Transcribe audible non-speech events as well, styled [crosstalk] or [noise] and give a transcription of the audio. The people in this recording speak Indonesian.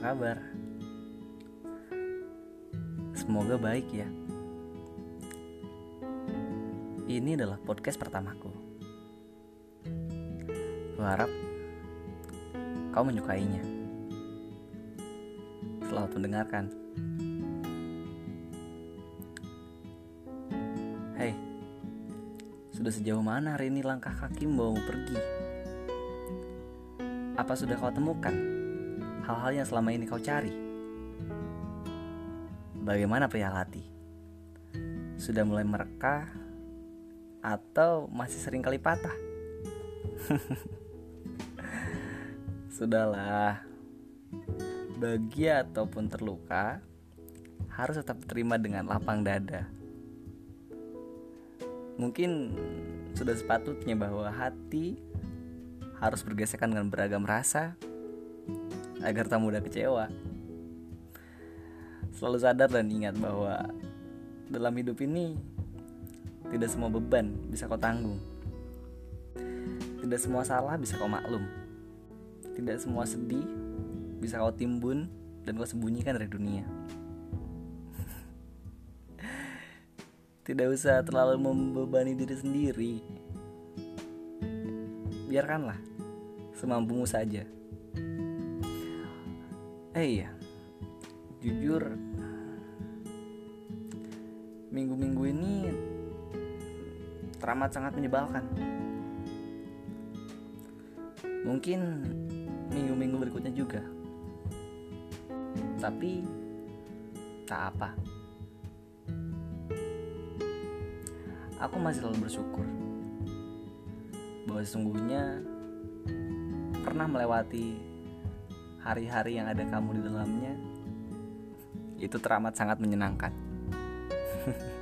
kabar? Semoga baik ya. Ini adalah podcast pertamaku. Gue harap kau menyukainya. Selamat mendengarkan. Hei, sudah sejauh mana hari ini langkah kaki membawamu pergi? Apa sudah kau temukan hal-hal yang selama ini kau cari? Bagaimana perihal hati? Sudah mulai merekah atau masih sering kali patah? [laughs] Sudahlah, bahagia ataupun terluka harus tetap terima dengan lapang dada. Mungkin sudah sepatutnya bahwa hati harus bergesekan dengan beragam rasa agar tak mudah kecewa. Selalu sadar dan ingat bahwa dalam hidup ini tidak semua beban bisa kau tanggung. Tidak semua salah bisa kau maklum. Tidak semua sedih bisa kau timbun dan kau sembunyikan dari dunia. [laughs] Tidak usah terlalu membebani diri sendiri. Biarkanlah semampumu saja. Eh iya, jujur minggu-minggu ini teramat sangat menyebalkan. Mungkin minggu-minggu berikutnya juga. Tapi tak apa. Aku masih selalu bersyukur bahwa sesungguhnya pernah melewati hari-hari yang ada kamu di dalamnya itu teramat sangat menyenangkan. [laughs]